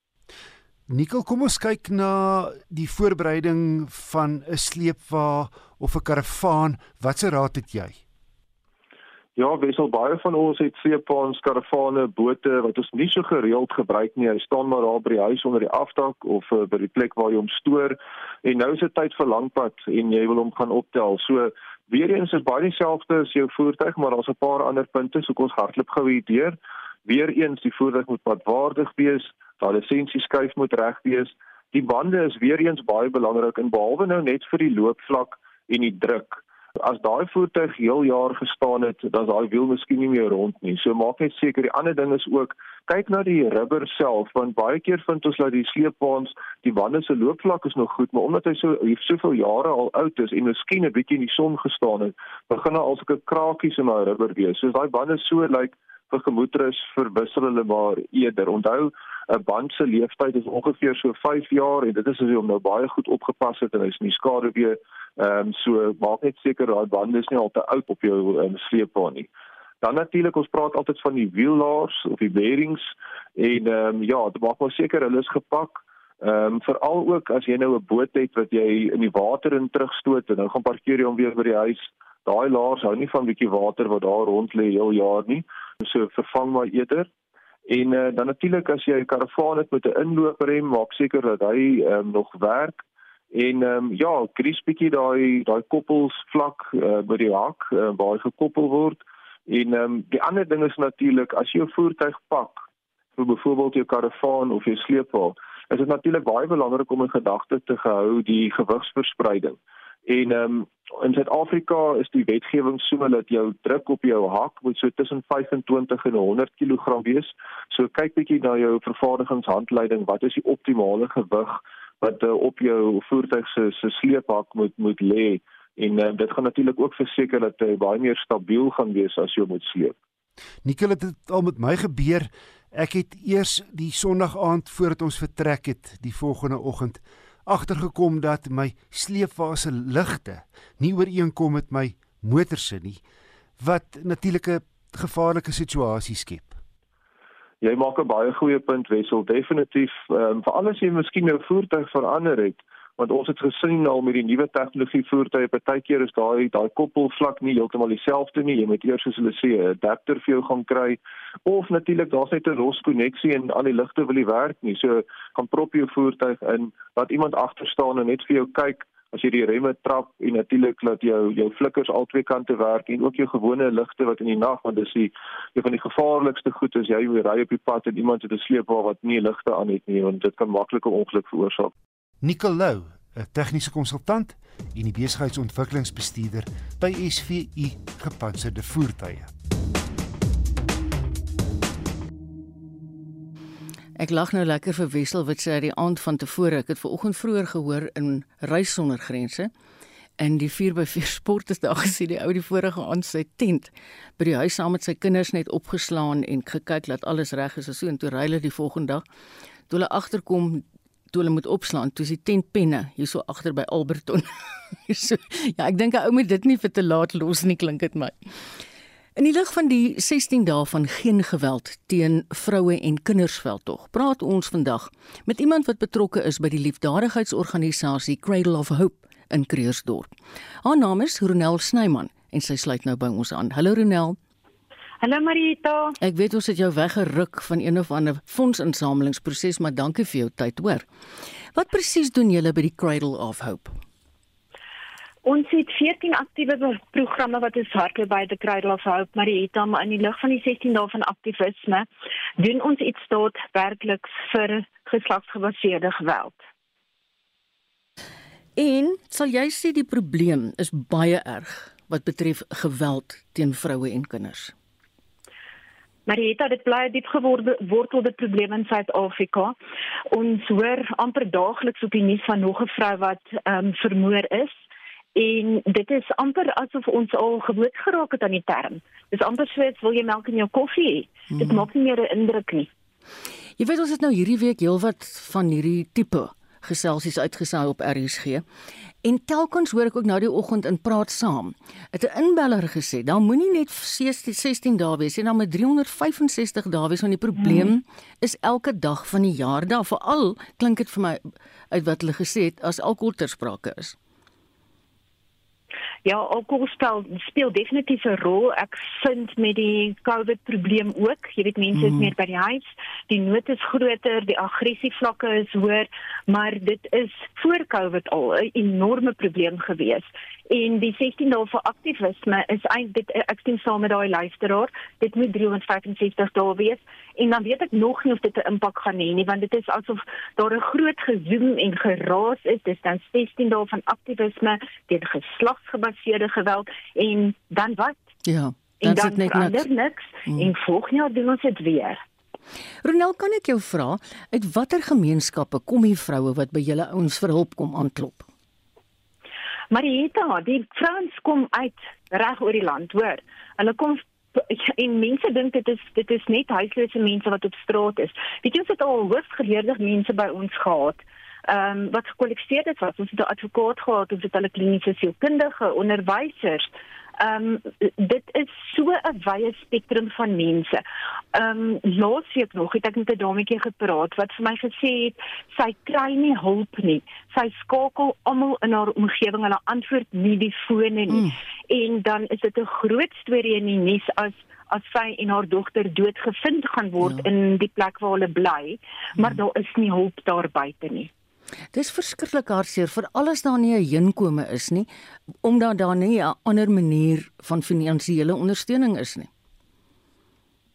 Nikkel, kom ons kyk na die voorbereiding van 'n sleepwa of 'n karavaan. Watse raad het jy? Ja, wissel baie van ons het sleepwaens, karavane, bote wat ons nie so gereeld gebruik nie. Hy staan maar daar by die huis onder die afdak of uh, by die plek waar jy hom stoor. En nou is dit tyd vir langpad en jy wil hom gaan optel. So weer eens is baie dieselfde as jou voertuig, maar daar's 'n paar ander punte, so kom ons hardloop gou hier deur. Weer eens, die voertuig moet padwaardig wees daai lisensieskyf moet reg wees. Die bande is weer eens baie belangrik en behalwe nou net vir die loopvlak en die druk. As daai voertuig heel jaar gestaan het, dan daai wiel miskien nie meer rond nie. So maak net seker die ander ding is ook kyk na die rubber self want baie keer vind ons dat die sleepwaens die bande se loopvlak is nog goed, maar omdat hy so hier soveel jare al oud is en miskien 'n bietjie in die son gestaan het, begin daar al sulke krakies in daai rubber wees. So daai bande so lyk like, vir gemoedrus verwissel hulle maar eerder. Onthou 'n band se lewensduur is ongeveer so 5 jaar en dit is as jy hom nou baie goed opgepas het en hy's nie skade weer ehm um, so maak net seker daai band is nie al te oud op jou um, sleepbaan nie. Dan natuurlik ons praat altyd van die wiellaars of die bearings en ehm um, ja, dit maak maar seker hulle is gepak. Ehm um, veral ook as jy nou 'n boot het wat jy in die water in terugstoot en nou gaan parkeer jy hom weer by die huis. Daai laars hou nie van bietjie water wat daar rond lê heel jaar nie. So vervang maar eerder. En uh, dan natuurlik as jy 'n karavaan het met 'n inlooprem, maak seker dat hy um, nog werk. En ehm um, ja, kries bietjie daai daai koppels vlak uh, by die hak uh, waar hy gekoppel word. En ehm um, die ander ding is natuurlik as jy jou voertuig pak, vir byvoorbeeld jou karavaan of jou sleepwa, is dit natuurlik baie belangrik om in gedagte te hou die gewigsverspreiding. En ehm um, in Suid-Afrika is die wetgewing so dat jou druk op jou hak moet so tussen 25 en 100 kg wees. So kyk bietjie na jou vervaardigingshandleiding, wat is die optimale gewig wat uh, op jou voertuig se se sleephak moet moet lê? En uh, dit gaan natuurlik ook verseker dat hy baie meer stabiel gaan wees as jy moet sleep. Nikkel het dit al met my gebeur. Ek het eers die Sondag aand voordat ons vertrek het, die volgende oggend agtergekom dat my sleepfase ligte nie ooreenkom met my motor se nie wat natuurlike gevaarlike situasie skep. Jy maak 'n baie goeie punt Wessel, definitief, um, veral as jy miskien jou voertuig verander het, want ons het gesien al met die nuwe tegnologie voertuie partykeer is daai daai koppelvlak nie heeltemal dieselfde nie. Jy moet eers soos hulle sê 'n adapter vir jou gaan kry. Of natuurlik daar's net 'n los koneksie en al die ligte wil nie werk nie. So gaan prop jou voertuig in laat iemand agter staan en net vir jou kyk as jy die remme trap en natuurlik laat jou jou flikkers al twee kante werk en ook jou gewone ligte wat in die nag want dis die een van die gevaarlikste goed is jy ry op die pad en iemand het 'n sleepwa wat nie ligte aan het nie want dit kan maklike ongeluk veroorsaak Nicolou, 'n tegniese konsultant en die besigheidsontwikkelingsbestuurder by SVU Gepantserde Voertuie. Ek lag nou lekker vir Wessel wat sê die aand van tevore, ek het ver oggend vroeër gehoor in Reis sonder grense en die 4x4 [laughs] sport het daar gesien die ou die vorige aand sy tent by die huis saam met sy kinders net opgeslaan en gekyk dat alles reg is en so en toe ry hulle die volgende dag toe hulle agterkom toe hulle moet opslaan, toe is die tentpenne hierso agter by Alberton. [laughs] so, ja, ek dink 'n ou moet dit nie vir te laat los nie, klink dit my. In die lig van die 16 dae van geen geweld teen vroue en kinders veldtog, praat ons vandag met iemand wat betrokke is by die liefdadigheidsorganisasie Cradle of Hope in Creersdorp. Haar naam is Ronel Snyman en sy sluit nou by ons aan. Hallo Ronel. Hallo Marita. Ek weet ons het jou weggeruk van een of ander fondsinsamelingsproses, maar dankie vir jou tyd, hoor. Wat presies doen julle by die Cradle of Hope? Ons het 14 aktiewe programme wat ons hardloop by die Cradle of Hope, Marita, maar in die lig van die 16 dae van aktivisme doen ons iets tot werklik vir geslagsgebaseerde geweld. En sal jy sê die probleem is baie erg wat betref geweld teen vroue en kinders? Maar dit bly 'n diep geworde wortelde probleem in Suid-Afrika. Ons hoor amper daagliks op die nuus van nog 'n vrou wat ehm um, vermoor is. En dit is amper asof ons al gewoond geraak het aan die term. Dis amper soos wil jy melk in jou koffie hê. Hmm. Dit maak nie meer 'n indruk nie. Jy weet ons het nou hierdie week heelwat van hierdie tipe geselsies uitgesaai op RSG. En telkens hoor ek ook nou die oggend in praat saam. Het 'n inbeller gesê, dan moenie net 16 16 dae wees nie, dan met 365 dae wees want die probleem hmm. is elke dag van die jaar daar veral klink dit vir my uit wat hulle gesê het as alkohol ter sprake is. Ja, alkohol speel speel definitief 'n rol. Ek vind met die COVID probleem ook, jy weet mense is mm. meer by die huis, die nood is groter, die aggressievlakke is hoër, maar dit is voor COVID al 'n enorme probleem gewees en die 16 dae vir aktivisme is eintlik ek stem saam met daai luisteraar dit moet 365 dae wees en dan weet ek nog nie of dit 'n impak gaan hê nie want dit is asof daar 'n groot gezoom en geraas is dis dan 16 dae van aktivisme teen geslagsgebaseerde geweld en dan wat ja dan, dan net niks, niks. Mm. en volgende jaar doen ons dit weer Ronel, kan ek jou vra, uit watter gemeenskappe kom hier vroue wat by julle ouens vir hulp kom aanklop? Marieta, die vrouens kom uit reg oor die land, hoor. Hulle kom [laughs] en mense dink dit is dit is net huislose mense wat op straat is. Weet jy ons het al hooggeleerde mense by ons gehad. Ehm um, wat gekwalifiseer het was, ons het 'n advokaat gehad, ons het hulle kliniese sielkundige, onderwysers. Ehm um, dit is so 'n wye spektrum van mense. Ehm um, laasweek nog het ek met 'n dametjie gepraat wat vir my gesê het sy kry nie hulp nie. Sy skakel almal in haar omgewing, hulle antwoord nie die fone nie. Mm. En dan is dit 'n groot storie in die nuus as as sy en haar dogter doodgevind gaan word ja. in die plek waar hulle bly, maar mm. daar is nie hulp daar buite nie. Dis verskriklik hartseer vir alles daar nie 'n inkome is nie omdat daar nie 'n ander manier van finansiële ondersteuning is nie.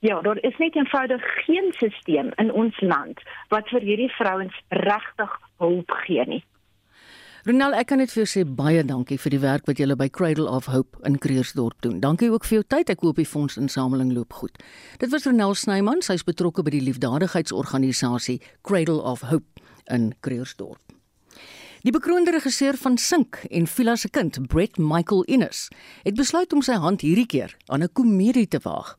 Ja, daar is net eenvoudig geen stelsel in ons land wat vir hierdie vrouens regtig hulp gee nie. Ronel, ek kan net vir jou sê baie dankie vir die werk wat julle by Cradle of Hope in Kreersdorp doen. Dankie ook vir jou tyd. Ek hoop die fondsinsameling loop goed. Dit was Ronel Snyman, sy's betrokke by die liefdadigheidsorganisasie Cradle of Hope in Kreersdorp. Die bekroonde regisseur van Sink en Villa se kind, Brett Michael Innes, het besluit om sy hand hierdie keer aan 'n komedie te waag.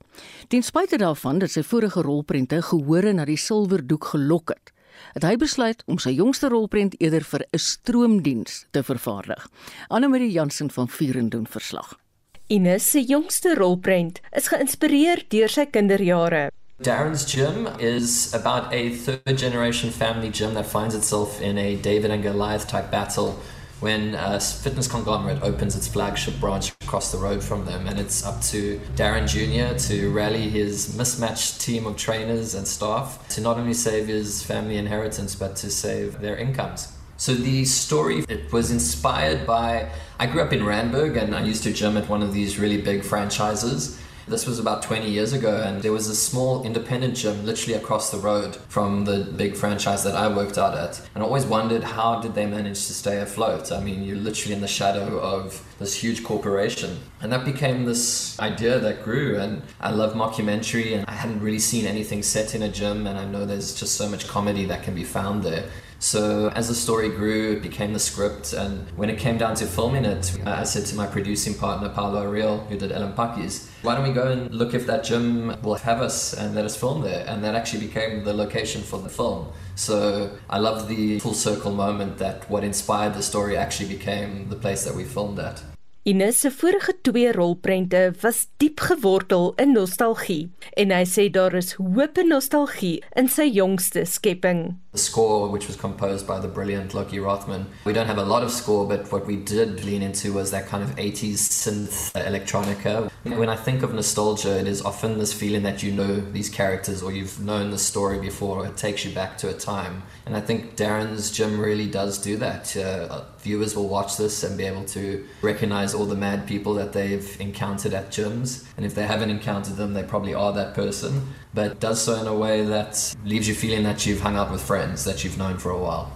Ten spyte daarvan dat sy vorige rolprente gehore na die silwerdoek gelok het, het hy besluit om sy jongste rolprent eerder vir 'n stroomdiens te vervaardig. Anne-Marie Jansen van Vuren doen verslag. Innes se jongste rolprent is geïnspireer deur sy kinderjare. Darren's gym is about a third generation family gym that finds itself in a David and Goliath type battle when a fitness conglomerate opens its flagship branch across the road from them. And it's up to Darren Jr. to rally his mismatched team of trainers and staff to not only save his family inheritance, but to save their incomes. So the story it was inspired by I grew up in Randburg and I used to gym at one of these really big franchises this was about 20 years ago, and there was a small independent gym literally across the road from the big franchise that I worked out at. And I always wondered how did they manage to stay afloat? I mean, you're literally in the shadow of this huge corporation. And that became this idea that grew. And I love mockumentary, and I hadn't really seen anything set in a gym, and I know there's just so much comedy that can be found there. So as the story grew, it became the script, and when it came down to filming it, uh, I said to my producing partner Paolo Ariel, who did Ellen Pakis, why don't we go and look if that gym will have us and let us film there? And that actually became the location for the film. So I love the full circle moment that what inspired the story actually became the place that we filmed at. Ines se vorige twee rolprente was diep gewortel in nostalgie en hy sê daar is hoop en nostalgie in sy jongste skepping. The score which was composed by the brilliant Loki Rothman. We don't have a lot of score but what we did lean into was that kind of 80s synth electronica. When I think of nostalgia it is often this feeling that you know these characters or you've known the story before or it takes you back to a time. And I think Darren's gym really does do that. Uh, viewers will watch this and be able to recognize all the mad people that they've encountered at gyms. And if they haven't encountered them, they probably are that person. But does so in a way that leaves you feeling that you've hung out with friends that you've known for a while.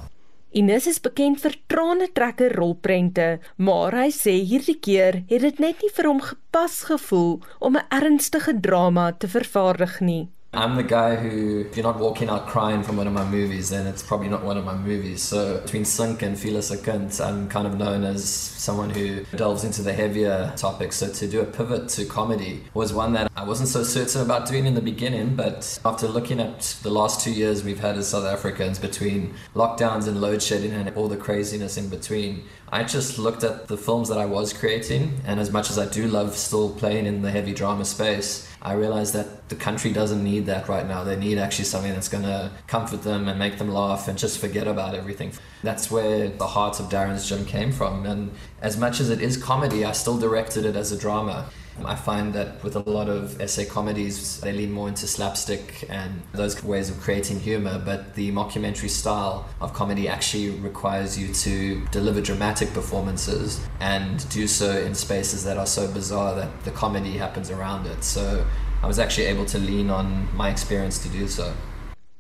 Ines is bekend vir trane-trekker rolprente, maar hy sê hierdie keer het dit net nie vir hom gepas gevoel om 'n ernstige drama te vervaardig nie. I'm the guy who, if you're not walking out crying from one of my movies, then it's probably not one of my movies. So between Sink and Fila Sekund, I'm kind of known as someone who delves into the heavier topics. So to do a pivot to comedy was one that I wasn't so certain about doing in the beginning. But after looking at the last two years we've had as South Africans between lockdowns and load shedding and all the craziness in between, I just looked at the films that I was creating. And as much as I do love still playing in the heavy drama space, I realized that the country doesn't need that right now. They need actually something that's going to comfort them and make them laugh and just forget about everything. That's where the heart of Darren's Gym came from. And as much as it is comedy, I still directed it as a drama. I find that with a lot of essay comedies, they lean more into slapstick and those ways of creating humor, but the mockumentary style of comedy actually requires you to deliver dramatic performances and do so in spaces that are so bizarre that the comedy happens around it. So I was actually able to lean on my experience to do so.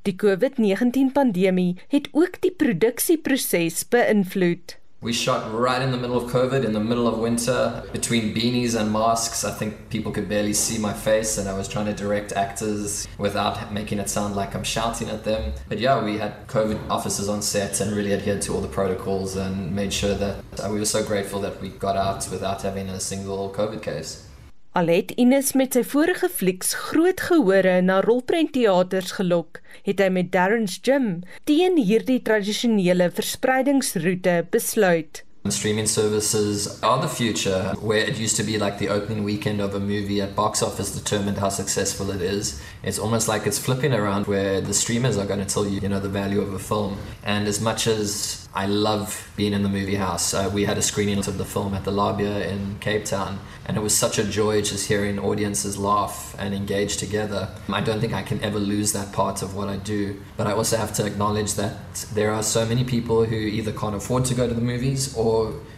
Die COVID-19 pandemie het ook die produksieproses beïnvloed. We shot right in the middle of COVID, in the middle of winter, between beanies and masks. I think people could barely see my face, and I was trying to direct actors without making it sound like I'm shouting at them. But yeah, we had COVID officers on set and really adhered to all the protocols and made sure that we were so grateful that we got out without having a single COVID case. Alet Ines met sy vorige flieks groot gehore na rolprentteaters gelok, het hy met Darren's Gym teen hierdie tradisionele verspreidingsroete besluit. Streaming services are the future, where it used to be like the opening weekend of a movie at box office determined how successful it is. It's almost like it's flipping around where the streamers are going to tell you, you know, the value of a film. And as much as I love being in the movie house. Uh, we had a screening of the film at the Labia in Cape Town, and it was such a joy just hearing audiences laugh and engage together. I don't think I can ever lose that part of what I do, but I also have to acknowledge that there are so many people who either can't afford to go to the movies or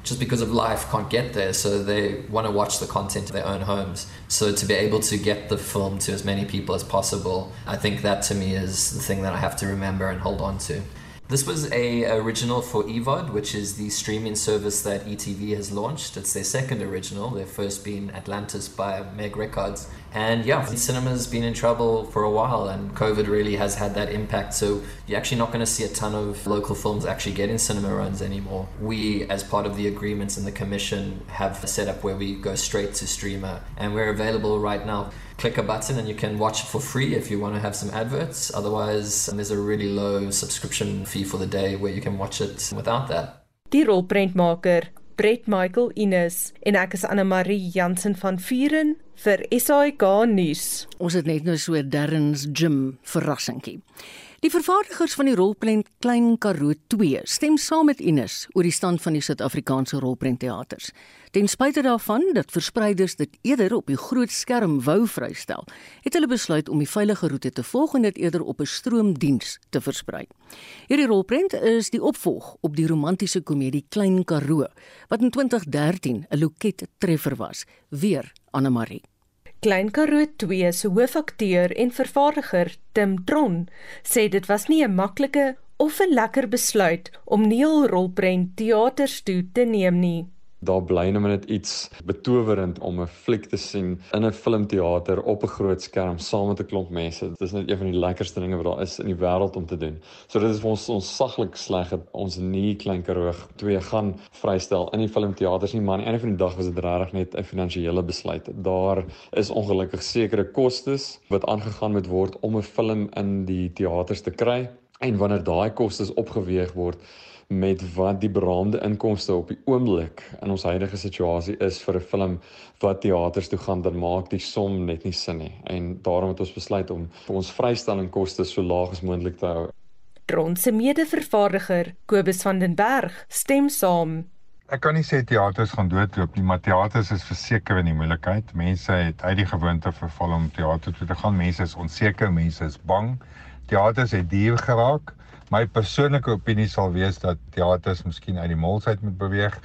just because of life can't get there, so they want to watch the content in their own homes. So to be able to get the film to as many people as possible, I think that to me is the thing that I have to remember and hold on to. This was a original for EVOD, which is the streaming service that ETV has launched. It's their second original, their first being Atlantis by Meg Records. And yeah, the cinema's been in trouble for a while, and COVID really has had that impact. So you're actually not going to see a ton of local films actually getting cinema runs anymore. We, as part of the agreements in the commission, have a setup where we go straight to streamer, and we're available right now. Click a button and you can watch it for free if you want to have some adverts. Otherwise, there's a really low subscription fee for the day where you can watch it without that. Die rolprentmaker Brett Michael Ines en ek is Anne Marie Jansen van Vuren vir SAK nuus. Ons het net nou so Darren's Gym verrassingkie. Die vervaardigers van die rolprent Klein Karoo 2 stem saam met Ines oor die stand van die Suid-Afrikaanse rolprentteaters. Ten spyte daarvan dat verspreiders dit eerder op die groot skerm wou vrystel, het hulle besluit om die veilige roete te volg en dit eerder op 'n stroomdiens te versprei. Hierdie rolprent is die opvolg op die romantiese komedie Klein Karoo wat in 2013 'n loket treffer was, weer Anne Marie. Klein Karoo 2 se hoofakteur en vervaardiger, Tim Tron, sê dit was nie 'n maklike of 'n lekker besluit om Neil Rolprent teaters toe te neem nie daar bly nou net iets betowerend om 'n fliek te sien in 'n filmteater op 'n groot skerm saam met 'n klomp mense. Dit is net een van die lekkerste dinge wat daar is in die wêreld om te doen. So dit is vir ons ons saglik sleg dat ons nie klein karoog twee gaan vrystel in die filmteaters nie, maar aan die einde van die dag was dit regtig net 'n finansiële besluit. Daar is ongelukkig sekere kostes wat aangegaan moet word om 'n film in die teaters te kry en wanneer daai kostes opgeweeg word met wat die beraamde inkomste op die oomblik in ons huidige situasie is vir 'n film wat teaters toe gaan dan maak die som net nie sin nie en daarom het ons besluit om ons vrystellingkoste so laag as moontlik te hou. Tron se mede-vervaardiger Kobus van den Berg stem saam. Ek kan nie sê teaters gaan doodloop nie, maar teaters is verseker in die moeilikheid. Mense het uit die gewoonte verval om teater toe te gaan. Mense is onseker, mense is bang. Teaters het duur geraak. My persoonlike opinie sal wees dat teaters miskien uit die molsheid moet beweeg.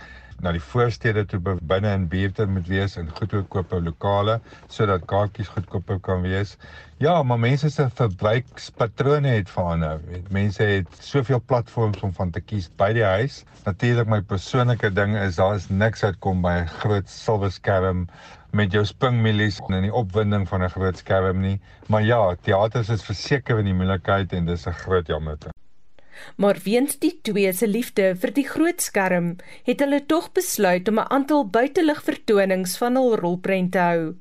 na die voorstede toe binne in buurte moet wees in goedkope lokale sodat kaartjies goedkoper kan wees. Ja, maar mense se verbruikspatrone het verander. Mense het soveel platforms om van te kies by die huis. Natuurlik my persoonlike ding is daar is niks uitkom by 'n groot silwer skerm met jou springmilies en die opwinding van 'n groot skerm nie. Maar ja, teaters is verseker in die moeilikheid en dis 'n groot jammerte. Maar weens die twee se liefde vir die groot skerm, het hulle tog besluit om 'n aantal buitelug vertonings van hul rolprent te hou.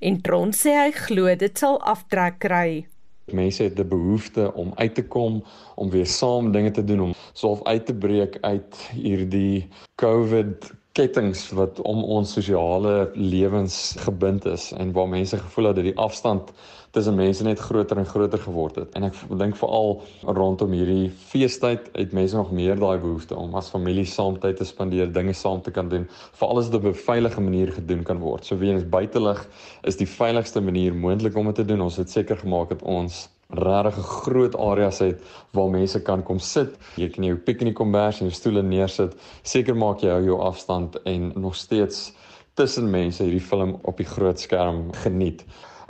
En Tron sê hy glo dit sal aftrek kry. Mense het 'n behoefte om uit te kom, om weer saam dinge te doen, om soof uit te breek uit hierdie COVID kettings wat om ons sosiale lewens gebind is en waar mense gevoel het dat die afstand tussen mense net groter en groter geword het. En ek dink veral rondom hierdie feestyd het mense nog meer daai behoefte om as familie saam tyd te spandeer, dinge saam te kan doen, veral as dit op 'n veilige manier gedoen kan word. So weens buitelug is die veiligigste manier moontlik om dit te doen. Ons het seker gemaak dat ons regtig 'n groot areas het waar mense kan kom sit. Jy kan jou piknikkombers en jou stoele neersit. Seker maak jy hou jou afstand en nog steeds tussen mense hierdie film op die groot skerm geniet.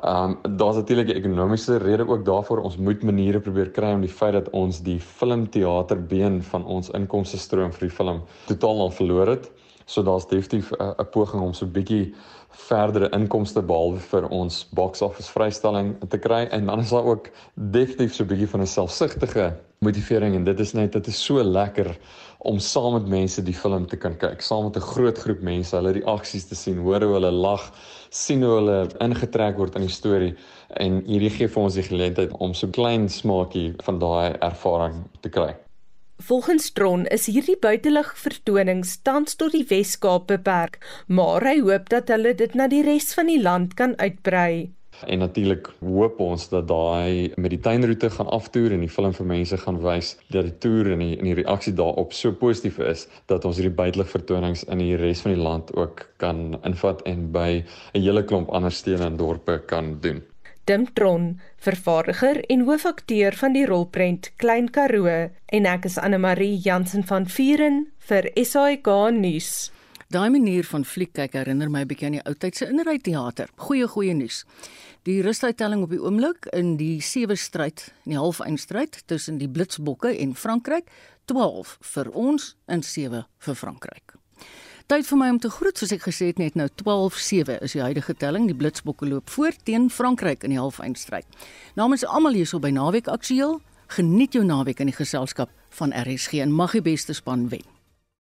Um daar's natuurlik 'n ekonomiese rede ook daarvoor. Ons moet maniere probeer kry om die feit dat ons die filmteaterbeen van ons inkomste stroom vir die film totaal al verloor het. So daar's definitief 'n poging om so 'n bietjie verdere inkomste behalwe vir ons box office vrystelling te kry en dan is daar ook definitief so 'n bietjie van 'n selfsugtige motivering en dit is net dit is so lekker om saam met mense die film te kan kyk, saam met 'n groot groep mense, hulle reaksies te sien, hoor hoe hulle lag, sien hoe hulle ingetrek word in die storie en hierdie gee vir ons die geleentheid om so klein smaakie van daai ervaring te kry. Volgens Tron is hierdie buitelug vertonings tans tot die Wes-Kaap beperk, maar hy hoop dat hulle dit na die res van die land kan uitbrei. En natuurlik hoop ons dat daai met die tuinroete gaan aftoer en die film vir mense gaan wys dat die toer en die en die reaksie daarop so positief is dat ons hierdie buitelug vertonings in die res van die land ook kan invat en by 'n hele klomp ander stede en dorpe kan doen. Dim Tron, vervaardiger en hoofakteur van die rolprent Klein Karoo en ek is Anne Marie Jansen van Vieren vir SAK nuus. Daai manier van fliek kyk herinner my 'n bietjie aan die ou tyd se inryteater. Goeie goeie nuus. Die rusuittelling op die oomblik in die sewe stryd, in die halfeindstryd tussen die Blitsbokke en Frankryk, 12 vir ons en 7 vir Frankryk. Tyd vir my om te groet soos ek gesê het net nou 12-7 is die huidige telling. Die Blitsbokke loop voor teen Frankryk in die halfeindstryd. Namens almal hierso by Naweek Aktueel, geniet jou naweek in die geselskap van RSG en mag die beste span wen.